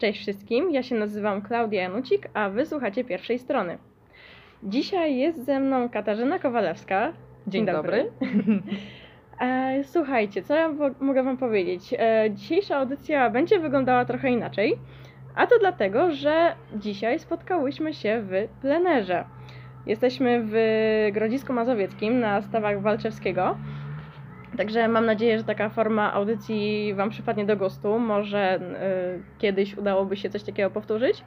Cześć wszystkim, ja się nazywam Klaudia Janucik, a wy słuchacie pierwszej strony. Dzisiaj jest ze mną Katarzyna Kowalewska. Dzień dobry. E, Słuchajcie, co ja mogę Wam powiedzieć? E, Dzisiejsza audycja będzie wyglądała trochę inaczej, a to dlatego, że dzisiaj spotkałyśmy się w plenerze. Jesteśmy w Grodzisku Mazowieckim na stawach Walczewskiego. Także mam nadzieję, że taka forma audycji Wam przypadnie do gustu. Może y, kiedyś udałoby się coś takiego powtórzyć.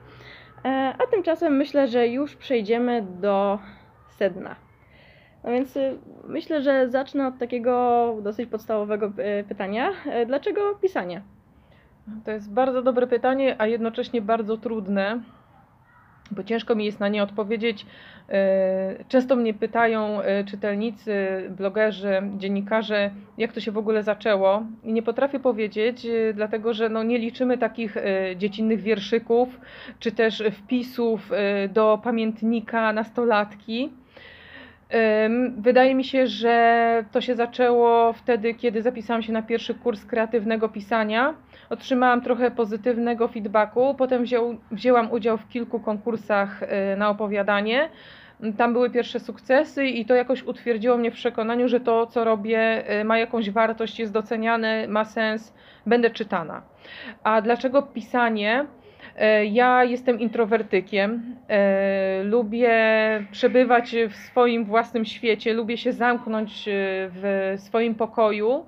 E, a tymczasem myślę, że już przejdziemy do sedna. No więc y, myślę, że zacznę od takiego dosyć podstawowego y, pytania. E, Dlaczego pisanie? To jest bardzo dobre pytanie, a jednocześnie bardzo trudne, bo ciężko mi jest na nie odpowiedzieć. E, Często mnie pytają e, czytelnicy, blogerzy, dziennikarze, jak to się w ogóle zaczęło. I nie potrafię powiedzieć, e, dlatego że no nie liczymy takich dziecinnych wierszyków, czy też wpisów do pamiętnika nastolatki. Wydaje mi się, że to się zaczęło wtedy, kiedy zapisałam się na pierwszy kurs kreatywnego pisania. Otrzymałam trochę pozytywnego feedbacku. Potem wziął, wzięłam udział w kilku konkursach y, na opowiadanie. Tam były pierwsze sukcesy i to jakoś utwierdziło mnie w przekonaniu, że to, co robię, y, ma jakąś wartość, jest doceniane, ma sens, będę czytana. A dlaczego pisanie? E, Ja jestem introwertykiem. Lubię przebywać w swoim własnym świecie, lubię się zamknąć w swoim pokoju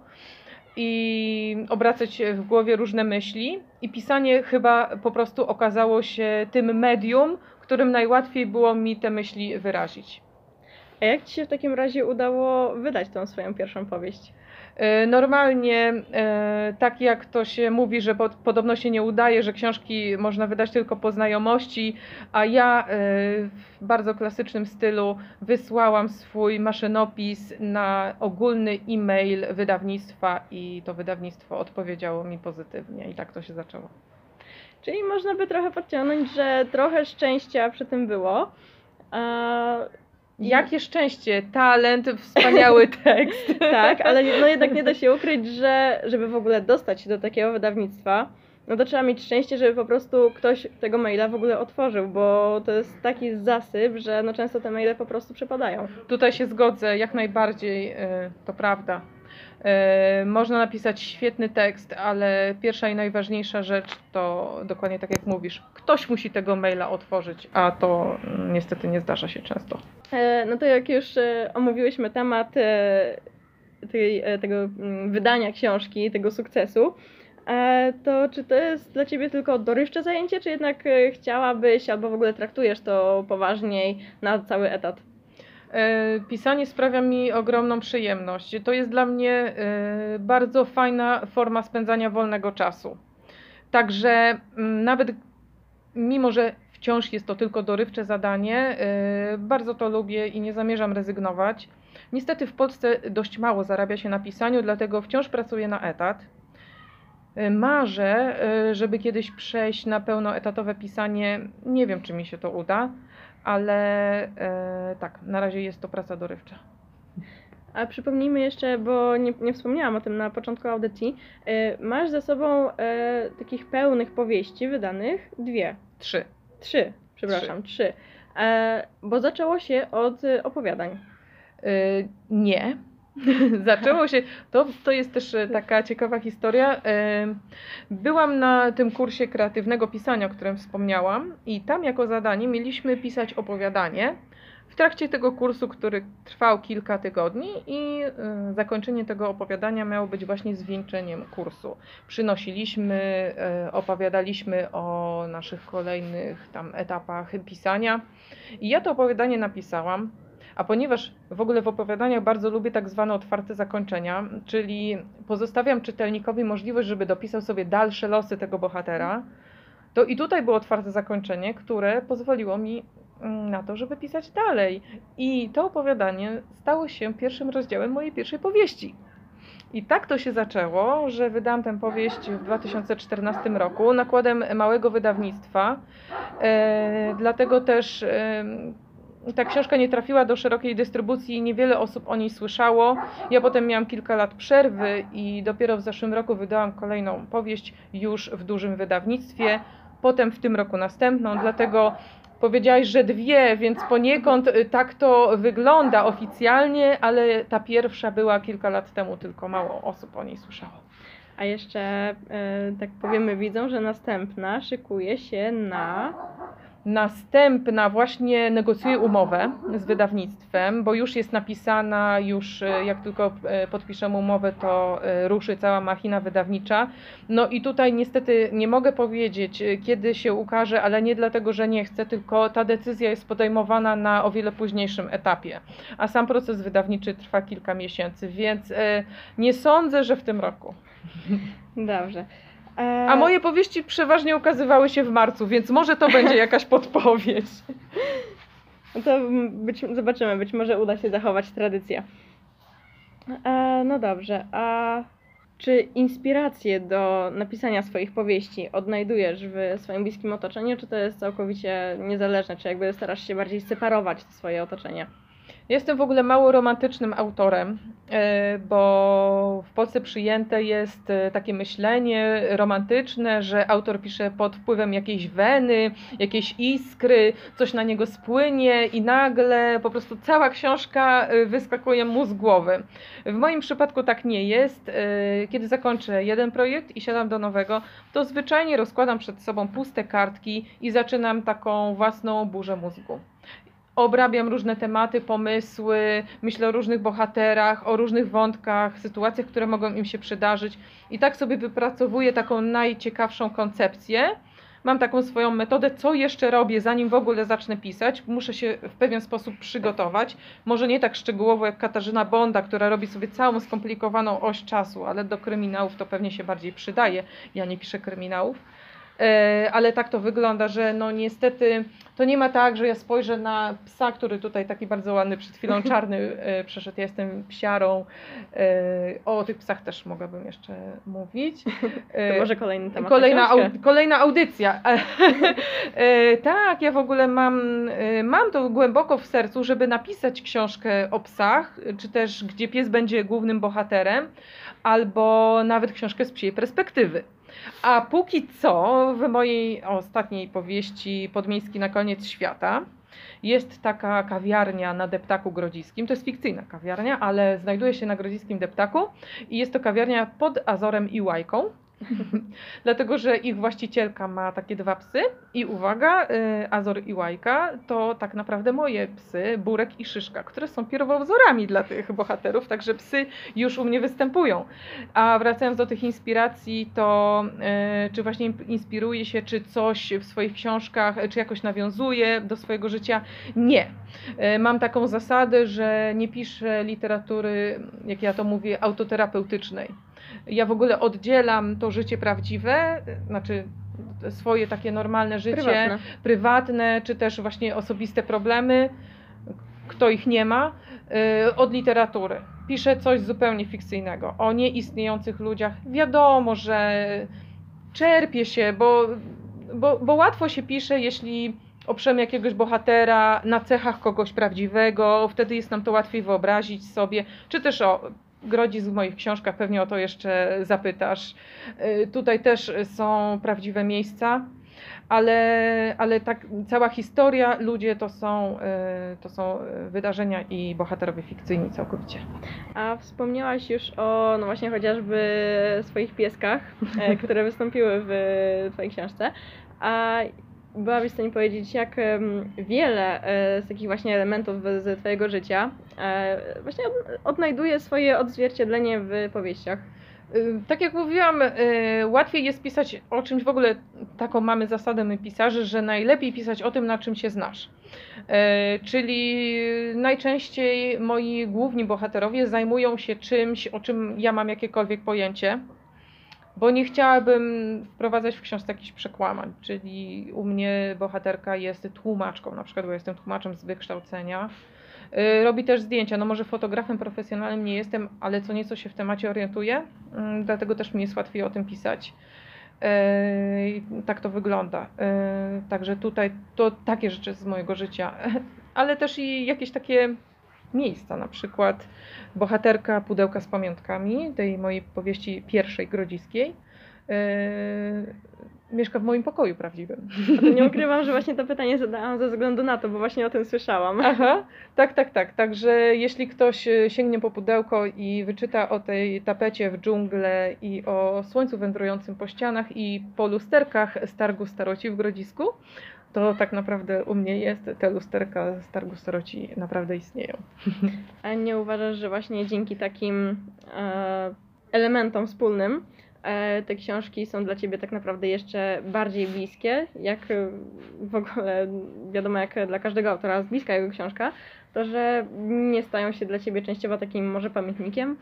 i obracać w głowie różne myśli. I pisanie chyba po prostu okazało się tym medium, którym najłatwiej było mi te myśli wyrazić. A jak Ci się w takim razie udało wydać tą swoją pierwszą powieść? E, Normalnie, e, tak jak to się mówi, że po, podobno się nie udaje, że książki można wydać tylko po znajomości, a ja e, w bardzo klasycznym stylu wysłałam swój maszynopis na ogólny e-mail wydawnictwa i to wydawnictwo odpowiedziało mi pozytywnie i tak to się zaczęło. Czyli można by trochę podciągnąć, że trochę szczęścia przy tym było. A, Jakie szczęście, talent, wspaniały tekst. tak, ale no jednak nie da się ukryć, że żeby w ogóle dostać się do takiego wydawnictwa, no to trzeba mieć szczęście, żeby po prostu ktoś tego maila w ogóle otworzył, bo to jest taki zasyp, że no często te maile po prostu przepadają. Tutaj się zgodzę, jak najbardziej, y, to prawda. Y, Można napisać świetny tekst, ale pierwsza i najważniejsza rzecz to dokładnie tak jak mówisz, ktoś musi tego maila otworzyć, a to mm, niestety nie zdarza się często. E, No to jak już e, omówiłyśmy temat e, tej, e, tego mm, wydania książki, tego sukcesu, e, to czy to jest dla Ciebie tylko dorywcze zajęcie, czy jednak e, chciałabyś albo w ogóle traktujesz to poważniej na cały etat? E, Pisanie sprawia mi ogromną przyjemność. To jest dla mnie e, bardzo fajna forma spędzania wolnego czasu. Także mm, nawet mimo, że wciąż jest to tylko dorywcze zadanie, e, bardzo to lubię i nie zamierzam rezygnować. Niestety w Polsce dość mało zarabia się na pisaniu, dlatego wciąż pracuję na etat. E, Marzę, e, żeby kiedyś przejść na pełnoetatowe pisanie. Nie wiem, czy mi się to uda, ale e, tak, na razie jest to praca dorywcza. A przypomnijmy jeszcze, bo nie, nie wspomniałam o tym na początku audycji, e, masz za sobą e, takich pełnych powieści wydanych dwie, Trzy. trzy, przepraszam, trzy, E, bo zaczęło się od e, opowiadań. E, nie. Zaczęło się, to, to jest też e, taka ciekawa historia. E, Byłam na tym kursie kreatywnego pisania, o którym wspomniałam, i tam jako zadanie mieliśmy pisać opowiadanie. W trakcie tego kursu, który trwał kilka tygodni, i e, zakończenie tego opowiadania miało być właśnie zwieńczeniem kursu. Przynosiliśmy, opowiadaliśmy o naszych kolejnych tam etapach pisania. I ja to opowiadanie napisałam. A ponieważ w ogóle w opowiadaniach bardzo lubię tak zwane otwarte zakończenia, czyli pozostawiam czytelnikowi możliwość, żeby dopisał sobie dalsze losy tego bohatera, to i tutaj było otwarte zakończenie, które pozwoliło mi mm, na to, żeby pisać dalej. I to opowiadanie stało się pierwszym rozdziałem mojej pierwszej powieści. I tak to się zaczęło, że wydałam tę powieść w 2014 roku nakładem małego wydawnictwa. E, dlatego też e, ta książka nie trafiła do szerokiej dystrybucji i niewiele osób o niej słyszało. Ja potem miałam kilka lat przerwy i dopiero w zeszłym roku wydałam kolejną powieść już w dużym wydawnictwie. potem w tym roku następną, dlatego powiedziałaś, że dwie, więc poniekąd y, tak to wygląda oficjalnie, ale ta pierwsza była kilka lat temu, tylko mało osób o niej słyszało. A jeszcze, e, tak powiemy widzom, że następna szykuje się na Następna właśnie negocjuje umowę z wydawnictwem, bo już jest napisana, już e, jak tylko e, podpiszemy umowę, to e, ruszy cała machina wydawnicza. No i tutaj niestety nie mogę powiedzieć, kiedy się ukaże, ale nie dlatego, że nie chcę, tylko ta decyzja jest podejmowana na o wiele późniejszym etapie, a sam proces wydawniczy trwa kilka miesięcy, więc nie sądzę, że w tym roku. Dobrze. E, A moje powieści przeważnie ukazywały się w marcu, więc może to będzie jakaś podpowiedź. No to być, zobaczymy, być może uda się zachować tradycję. E, no dobrze, a czy inspiracje do napisania swoich powieści odnajdujesz w swoim bliskim otoczeniu, czy to jest całkowicie niezależne, czy jakby starasz się bardziej separować swoje otoczenie? Jestem w ogóle mało romantycznym autorem, e, bo w Polsce przyjęte jest e, takie myślenie romantyczne, że autor pisze pod wpływem jakiejś weny, jakiejś iskry, coś na niego spłynie i nagle po prostu cała książka e, wyskakuje mu z głowy. W moim przypadku tak nie jest. Kiedy zakończę jeden projekt i siadam do nowego, to zwyczajnie rozkładam przed sobą puste kartki i zaczynam taką własną burzę mózgu obrabiam różne tematy, pomysły, myślę o różnych bohaterach, o różnych wątkach, sytuacjach, które mogą im się przydarzyć i tak sobie wypracowuję taką najciekawszą koncepcję. Mam taką swoją metodę, co jeszcze robię, zanim w ogóle zacznę pisać. Muszę się w pewien sposób przygotować. Może nie tak szczegółowo jak Katarzyna Bonda, która robi sobie całą skomplikowaną oś czasu, ale do kryminałów to pewnie się bardziej przydaje. Ja nie piszę kryminałów ale tak to wygląda, że no niestety to nie ma tak, że ja spojrzę na psa, który tutaj taki bardzo ładny przed chwilą czarny e, przeszedł, ja jestem psiarą. E, o tych psach też mogłabym jeszcze mówić. To może kolejny temat. Kolejna, au, kolejna audycja. tak, ja w ogóle mam, mam to głęboko w sercu, żeby napisać książkę o psach, czy też gdzie pies będzie głównym bohaterem, albo nawet książkę z psiej perspektywy. A póki co, w mojej ostatniej powieści Podmiejski na koniec świata, jest taka kawiarnia na Deptaku Grodziskim. To jest fikcyjna kawiarnia, ale znajduje się na Grodziskim Deptaku i jest to kawiarnia pod Azorem i Łajką. Dlatego, że ich właścicielka ma takie dwa psy i uwaga, y, Azor i Łajka to tak naprawdę moje psy, Burek i Szyszka, które są pierwowzorami dla tych bohaterów, także psy już u mnie występują. A wracając do tych inspiracji, to y, czy właśnie inspiruje się, czy coś w swoich książkach, czy jakoś nawiązuje do swojego życia? Nie. Y, mam taką zasadę, że nie piszę literatury, jak ja to mówię, autoterapeutycznej ja w ogóle oddzielam to życie prawdziwe, znaczy swoje takie normalne życie, prywatne, prywatne czy też właśnie osobiste problemy, kto ich nie ma, y, od literatury. Piszę coś zupełnie fikcyjnego, o nieistniejących ludziach. Wiadomo, że czerpie się, bo, bo, bo łatwo się pisze, jeśli oprzemy jakiegoś bohatera na cechach kogoś prawdziwego, wtedy jest nam to łatwiej wyobrazić sobie, czy też o Grodzisk w moich książkach, pewnie o to jeszcze zapytasz. Y, tutaj też są prawdziwe miejsca, ale, ale tak cała historia, ludzie to są, y, to są wydarzenia i bohaterowie fikcyjni całkowicie. A wspomniałaś już o, no właśnie chociażby swoich pieskach, e, które wystąpiły w Twojej książce. A byłabyś w stanie powiedzieć, jak wiele e, z takich właśnie elementów z Twojego życia e, właśnie odnajduje swoje odzwierciedlenie w powieściach? Y, tak jak mówiłam, y, łatwiej jest pisać o czymś, w ogóle taką mamy zasadę my pisarzy, że najlepiej pisać o tym, na czym się znasz. Y, czyli najczęściej moi główni bohaterowie zajmują się czymś, o czym ja mam jakiekolwiek pojęcie bo nie chciałabym wprowadzać w książce jakichś przekłamań, czyli u mnie bohaterka jest tłumaczką, na przykład, bo jestem tłumaczem z wykształcenia. Y, robi też zdjęcia, no może fotografem profesjonalnym nie jestem, ale co nieco się w temacie orientuję, mm, dlatego też mi jest łatwiej o tym pisać. Y, tak to wygląda. Y, także tutaj to takie rzeczy z mojego życia, ale też i jakieś takie miejsca, na przykład bohaterka Pudełka z pamiątkami, tej mojej powieści pierwszej grodziskiej, e, mieszka w moim pokoju prawdziwym. Nie ukrywam, że właśnie to pytanie zadałam ze względu na to, bo właśnie o tym słyszałam. Aha, tak, tak, tak. Także jeśli ktoś e, sięgnie po pudełko i wyczyta o tej tapecie w dżunglę i o słońcu wędrującym po ścianach i po lusterkach z targu staroci w Grodzisku, to tak naprawdę u mnie jest, te lusterka z targu staroci naprawdę istnieją. A nie uważasz, że właśnie dzięki takim e, elementom wspólnym e, te książki są dla ciebie tak naprawdę jeszcze bardziej bliskie, jak e, w ogóle wiadomo, jak dla każdego autora jest bliska jego książka, to że nie stają się dla ciebie częściowo takim może pamiętnikiem?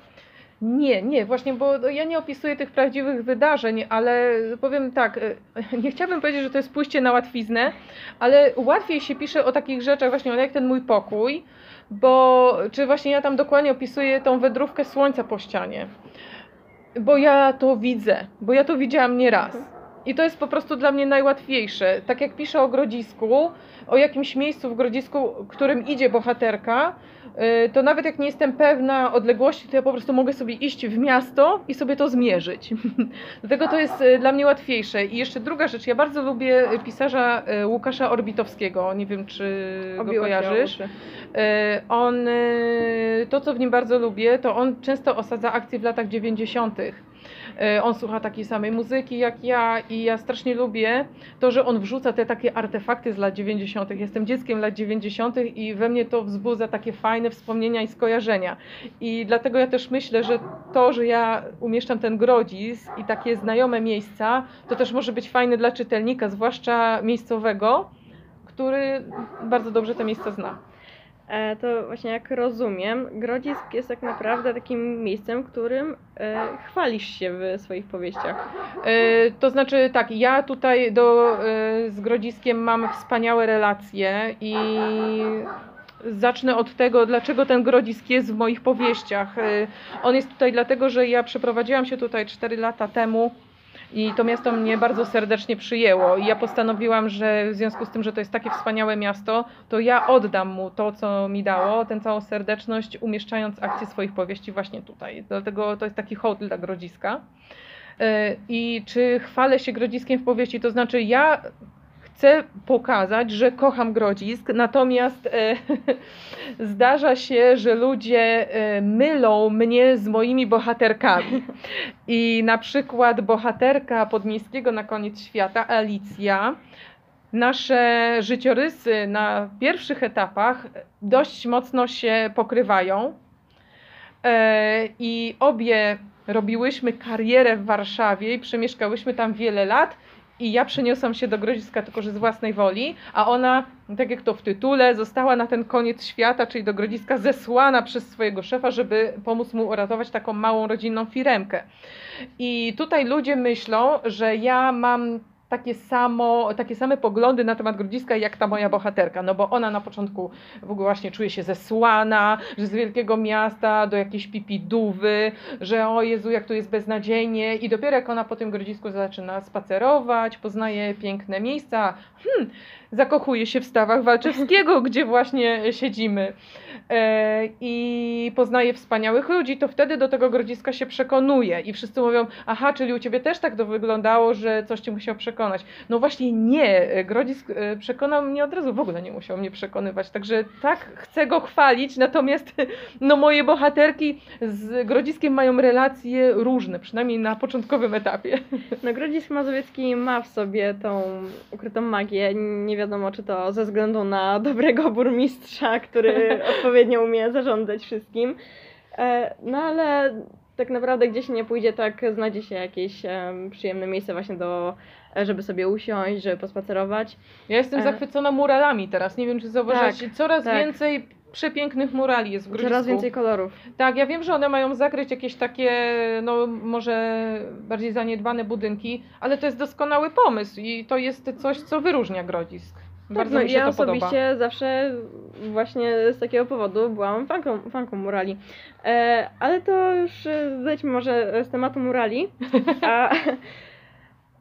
Nie, nie, właśnie, bo ja nie opisuję tych prawdziwych wydarzeń, ale powiem tak, e, nie chciałabym powiedzieć, że to jest pójście na łatwiznę, ale łatwiej się pisze o takich rzeczach właśnie, jak ten mój pokój, bo czy właśnie ja tam dokładnie opisuję tą wędrówkę słońca po ścianie, bo ja to widzę, bo ja to widziałam nieraz. I to jest po prostu dla mnie najłatwiejsze. Tak jak piszę o grodzisku, o jakimś miejscu w grodzisku, którym idzie bohaterka, y, to nawet jak nie jestem pewna odległości, to ja po prostu mogę sobie iść w miasto i sobie to zmierzyć. Dlatego to jest y, dla mnie łatwiejsze. I jeszcze druga rzecz, ja bardzo lubię pisarza y, Łukasza Orbitowskiego, nie wiem czy go kojarzysz. On, to co w nim bardzo lubię, to on często osadza akcje w latach 90. E, on słucha takiej samej muzyki jak ja i ja strasznie lubię to, że on wrzuca te takie artefakty z lat 90. Jestem dzieckiem lat 90. i we mnie to wzbudza takie fajne wspomnienia i skojarzenia. I dlatego ja też myślę, że to, że ja umieszczam ten grodzisk i takie znajome miejsca, to też może być fajne dla czytelnika, zwłaszcza miejscowego, który bardzo dobrze te miejsca zna. E, to właśnie jak rozumiem, Grodzisk jest tak naprawdę takim miejscem, którym e, chwalisz się w swoich powieściach. E, to znaczy tak, ja tutaj do, z Grodziskiem mam wspaniałe relacje i zacznę od tego, dlaczego ten Grodzisk jest w moich powieściach. On jest tutaj dlatego, że ja przeprowadziłam się tutaj 4 lata temu i to miasto mnie bardzo serdecznie przyjęło. I ja postanowiłam, że w związku z tym, że to jest takie wspaniałe miasto, to ja oddam mu to, co mi dało, tę całą serdeczność, umieszczając akcję swoich powieści właśnie tutaj. Dlatego to jest taki hołd dla Grodziska. E, I czy chwalę się Grodziskiem w powieści? To znaczy, ja chcę pokazać, że kocham Grodzisk, natomiast e, zdarza się, że ludzie e, mylą mnie z moimi bohaterkami. I na przykład bohaterka Podmiejskiego na koniec świata, Alicja, nasze życiorysy na pierwszych etapach dość mocno się pokrywają. E, I obie robiłyśmy karierę w Warszawie i przemieszkałyśmy tam wiele lat i ja przeniosłam się do Grodziska tylko, że z własnej woli, a ona, tak jak to w tytule, została na ten koniec świata, czyli do Grodziska zesłana przez swojego szefa, żeby pomóc mu uratować taką małą rodzinną firemkę. I tutaj ludzie myślą, że ja mam takie, samo, takie same poglądy na temat Grodziska jak ta moja bohaterka, no bo ona na początku w ogóle właśnie czuje się zesłana, że z wielkiego miasta do jakiejś pipidówy, że o Jezu, jak tu jest beznadziejnie. I dopiero jak ona po tym Grodzisku zaczyna spacerować, poznaje piękne miejsca, hmm, zakochuje się w stawach Walczewskiego, gdzie właśnie siedzimy i poznaje wspaniałych ludzi, to wtedy do tego Grodziska się przekonuje i wszyscy mówią, aha, czyli u Ciebie też tak to wyglądało, że coś Cię musiał przekonać. No właśnie nie, Grodzisk e, przekonał mnie od razu, w ogóle nie musiał mnie przekonywać, także tak, chcę go chwalić, natomiast no moje bohaterki z Grodziskiem mają relacje różne, przynajmniej na początkowym etapie. No Grodzisk Mazowiecki ma w sobie tą ukrytą magię, nie wiadomo czy to ze względu na dobrego burmistrza, który odpowiednio umie zarządzać wszystkim. E, no ale tak naprawdę gdzieś nie pójdzie, tak znajdzie się jakieś przyjemne miejsce właśnie do, żeby sobie usiąść, żeby pospacerować. Ja jestem e... zachwycona muralami teraz, nie wiem czy zauważyłeś, tak, coraz tak. więcej przepięknych murali jest w Grodzisku. Coraz więcej kolorów. Tak, ja wiem, że one mają zakryć jakieś takie, no może bardziej zaniedbane budynki, ale to jest doskonały pomysł i to jest coś, co wyróżnia Grodzisk. Tak, Bardzo no, mi się ja to osobiście podoba. zawsze właśnie z takiego powodu byłam fanką, fanką murali. E, ale to już e, zejdźmy może z tematu murali. A,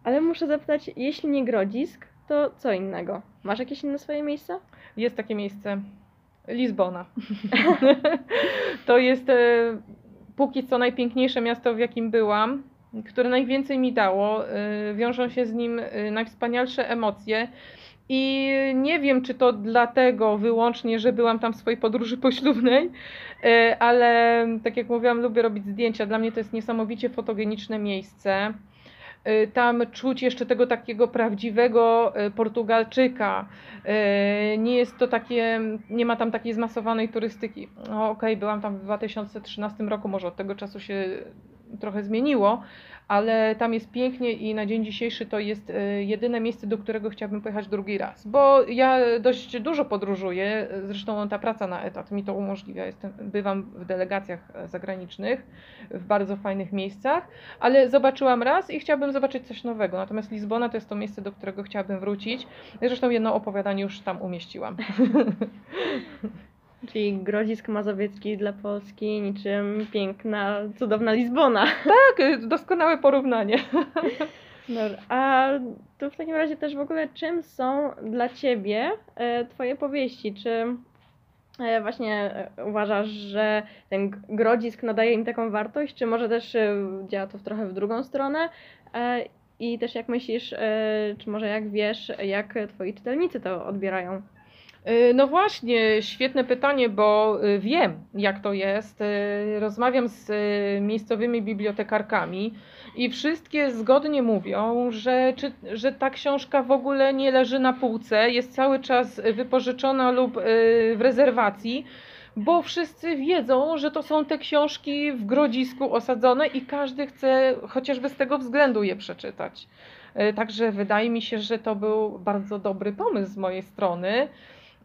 ale muszę zapytać, jeśli nie Grodzisk, to co innego? Masz jakieś inne swoje miejsca? Jest takie miejsce. Lizbona. to jest e, póki co najpiękniejsze miasto, w jakim byłam. które najwięcej mi dało. Y, wiążą się z nim y, najwspanialsze emocje. I nie wiem, czy to dlatego wyłącznie, że byłam tam w swojej podróży poślubnej, y, ale tak jak mówiłam, lubię robić zdjęcia. Dla mnie to jest niesamowicie fotogeniczne miejsce. Tam czuć jeszcze tego takiego prawdziwego Portugalczyka. Nie jest to takie, nie ma tam takiej zmasowanej turystyki. No, Okej, okay, byłam tam w 2013 roku, może od tego czasu się trochę zmieniło, ale tam jest pięknie i na dzień dzisiejszy to jest e, jedyne miejsce, do którego chciałabym pojechać drugi raz. Bo ja dość dużo podróżuję, zresztą ta praca na etat mi to umożliwia. Jestem, bywam w delegacjach zagranicznych, w bardzo fajnych miejscach, ale zobaczyłam raz i chciałabym zobaczyć coś nowego. Natomiast Lizbona to jest to miejsce, do którego chciałabym wrócić. Zresztą jedno opowiadanie już tam umieściłam. Czyli Grodzisk Mazowiecki dla Polski, niczym piękna, cudowna Lizbona. Tak, doskonałe porównanie. Dobra, a to w takim razie też w ogóle czym są dla Ciebie e, Twoje powieści? Czy e, właśnie e, uważasz, że ten Grodzisk nadaje im taką wartość, czy może też działa to trochę w drugą stronę? I też jak myślisz, czy może jak wiesz, jak Twoi czytelnicy to odbierają? Y, no właśnie, świetne pytanie, bo y, wiem, jak to jest. Y, rozmawiam z miejscowymi bibliotekarkami i wszystkie zgodnie mówią, że, czy, że ta książka w ogóle nie leży na półce, jest cały czas wypożyczona lub w rezerwacji, bo wszyscy wiedzą, że to są te książki w grodzisku osadzone i każdy chce chociażby z tego względu je przeczytać. Także wydaje mi się, że to był bardzo dobry pomysł z mojej strony.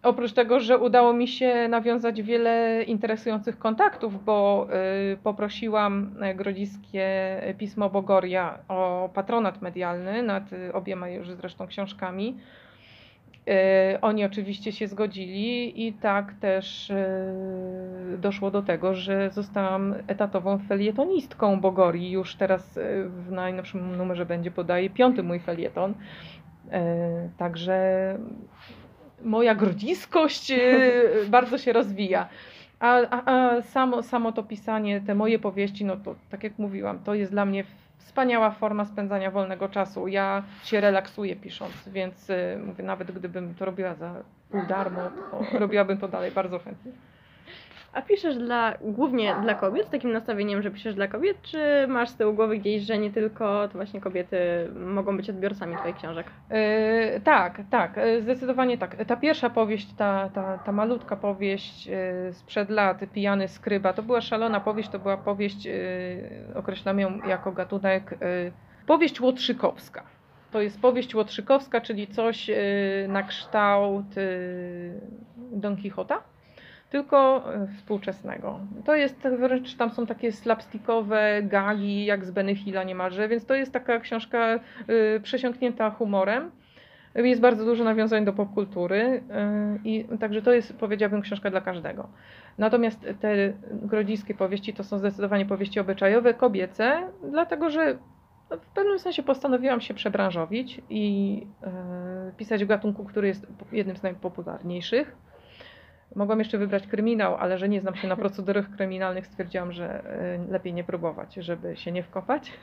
Oprócz tego, że udało mi się nawiązać wiele interesujących kontaktów, bo y, poprosiłam e, grodziskie pismo Bogoria o patronat medialny nad y, obiema już zresztą książkami. Y, oni oczywiście się zgodzili i tak też doszło do tego, że zostałam etatową felietonistką Bogorii. Już teraz w najnowszym numerze będzie podaje piąty mój felieton. Także moja grodziskość y, bardzo się rozwija. A, a, a samo, samo to pisanie, te moje powieści, no to tak jak mówiłam, to jest dla mnie wspaniała forma spędzania wolnego czasu. Ja się relaksuję pisząc, więc y, mówię, nawet gdybym to robiła za pół darmo, to robiłabym to dalej bardzo chętnie. A piszesz dla, głównie dla kobiet, z takim nastawieniem, że piszesz dla kobiet, czy masz z tyłu głowy gdzieś, że nie tylko to właśnie kobiety mogą być odbiorcami Twoich książek? Yy, tak, tak, e, zdecydowanie tak. Ta pierwsza powieść, ta, ta, ta malutka powieść yy, sprzed lat, Pijany Skryba, to była szalona powieść, to była powieść, yy, określam ją jako gatunek, powieść łotrzykowska. To jest powieść łotrzykowska, czyli coś na kształt Don Quixota tylko e, współczesnego. To jest wręcz, tam są takie slapstickowe gagi, jak z Benny niemalże, więc to jest taka książka y, przesiąknięta humorem. Jest bardzo dużo nawiązań do popkultury y, i także to jest, powiedziałabym, książka dla każdego. Natomiast te grodziskie powieści to są zdecydowanie powieści obyczajowe, kobiece, dlatego że w pewnym sensie postanowiłam się przebranżowić i pisać w gatunku, który jest jednym z najpopularniejszych Mogłam jeszcze wybrać kryminał, ale że nie znam się na procedurach kryminalnych, stwierdziłam, że e, lepiej nie próbować, żeby się nie wkopać.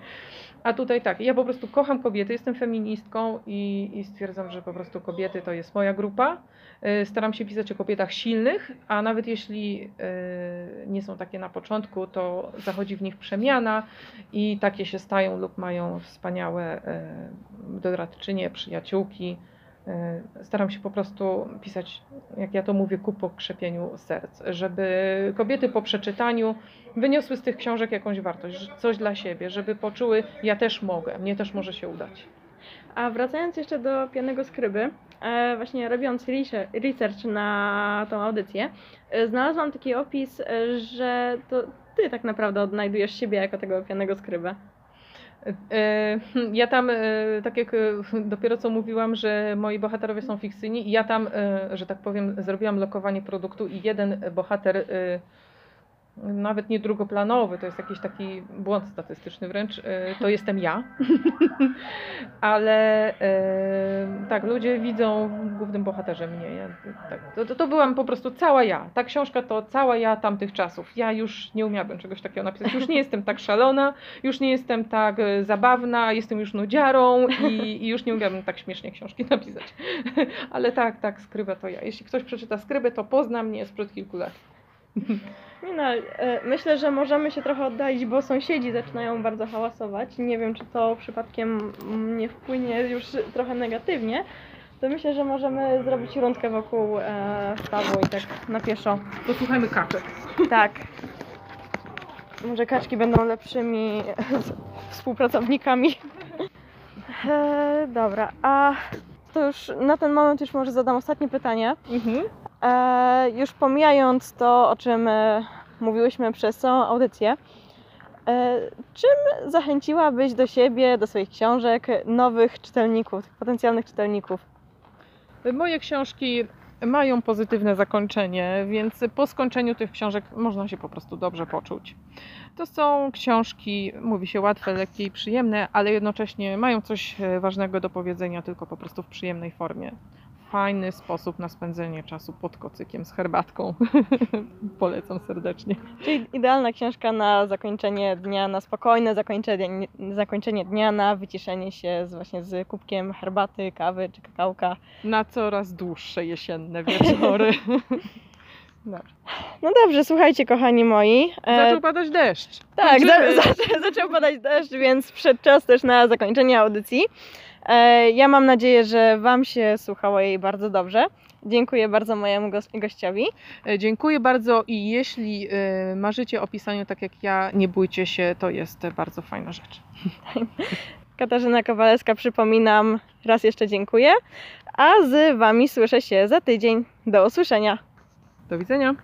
A tutaj tak, ja po prostu kocham kobiety, jestem feministką i, i stwierdzam, że po prostu kobiety to jest moja grupa. E, staram się pisać o kobietach silnych, a nawet jeśli e, nie są takie na początku, to zachodzi w nich przemiana i takie się stają lub mają wspaniałe doradczynie, przyjaciółki staram się po prostu pisać, jak ja to mówię, ku pokrzepieniu serc, żeby kobiety po przeczytaniu wyniosły z tych książek jakąś wartość, coś dla siebie, żeby poczuły, ja też mogę, mnie też może się udać. A wracając jeszcze do pianego skryby, e, właśnie robiąc research na tą audycję, e, znalazłam taki opis, że to ty tak naprawdę odnajdujesz siebie jako tego pianego skrybę. E, ja tam, e, tak jak e, dopiero co mówiłam, że moi bohaterowie są fikcyjni, ja tam, że tak powiem, zrobiłam lokowanie produktu i jeden bohater nawet nie drugoplanowy, to jest jakiś taki błąd statystyczny wręcz, e, to jestem ja. Ale e, tak, ludzie widzą w głównym bohaterze mnie. Ja, tak, to, to, byłam po prostu cała ja. Ta książka to cała ja tamtych czasów. Ja już nie umiałabym czegoś takiego napisać. Już nie jestem tak szalona, już nie jestem tak e, zabawna, jestem już nudziarą i, i już nie umiałabym tak śmiesznie książki napisać. Ale tak, tak, skrybę to ja. Jeśli ktoś przeczyta skrybę, to pozna mnie sprzed kilku lat. Nie no, e, myślę, że możemy się trochę oddalić, bo sąsiedzi zaczynają bardzo hałasować. Nie wiem, czy to przypadkiem nie wpłynie już trochę negatywnie. To myślę, że możemy zrobić rundkę wokół e, stawu i tak na pieszo. Posłuchajmy kaczek. Tak. Może kaczki będą lepszymi współpracownikami. E, dobra, a to już na ten moment już może zadam ostatnie pytanie. Mhm. E, już pomijając to, o czym e, mówiłyśmy przez całą audycję, e, czym zachęciłabyś do siebie, do swoich książek, nowych czytelników, potencjalnych czytelników? Moje książki mają pozytywne zakończenie, więc po skończeniu tych książek można się po prostu dobrze poczuć. To są książki, mówi się łatwe, lekkie i przyjemne, ale jednocześnie mają coś ważnego do powiedzenia, tylko po prostu w przyjemnej formie. Fajny sposób na spędzenie czasu pod kocykiem z herbatką. Polecam serdecznie. Czyli idealna książka na zakończenie dnia, na spokojne zakończenie, zakończenie dnia, na wyciszenie się z, właśnie z kubkiem herbaty, kawy czy kakałka. Na coraz dłuższe jesienne wieczory. Dobrze. No dobrze, słuchajcie kochani moi. e, Zaczął padać deszcz. Tak, za, za, zaczął padać deszcz, więc przyszedł czas też na zakończenie audycji. E, ja mam nadzieję, że Wam się słuchało jej bardzo dobrze. Dziękuję bardzo mojemu gościowi. E, Dziękuję bardzo i jeśli e, marzycie o pisaniu tak jak ja, nie bójcie się, to jest bardzo fajna rzecz. Katarzyna Kowalewska, przypominam, raz jeszcze dziękuję. A z Wami słyszę się za tydzień. Do usłyszenia. Do widzenia.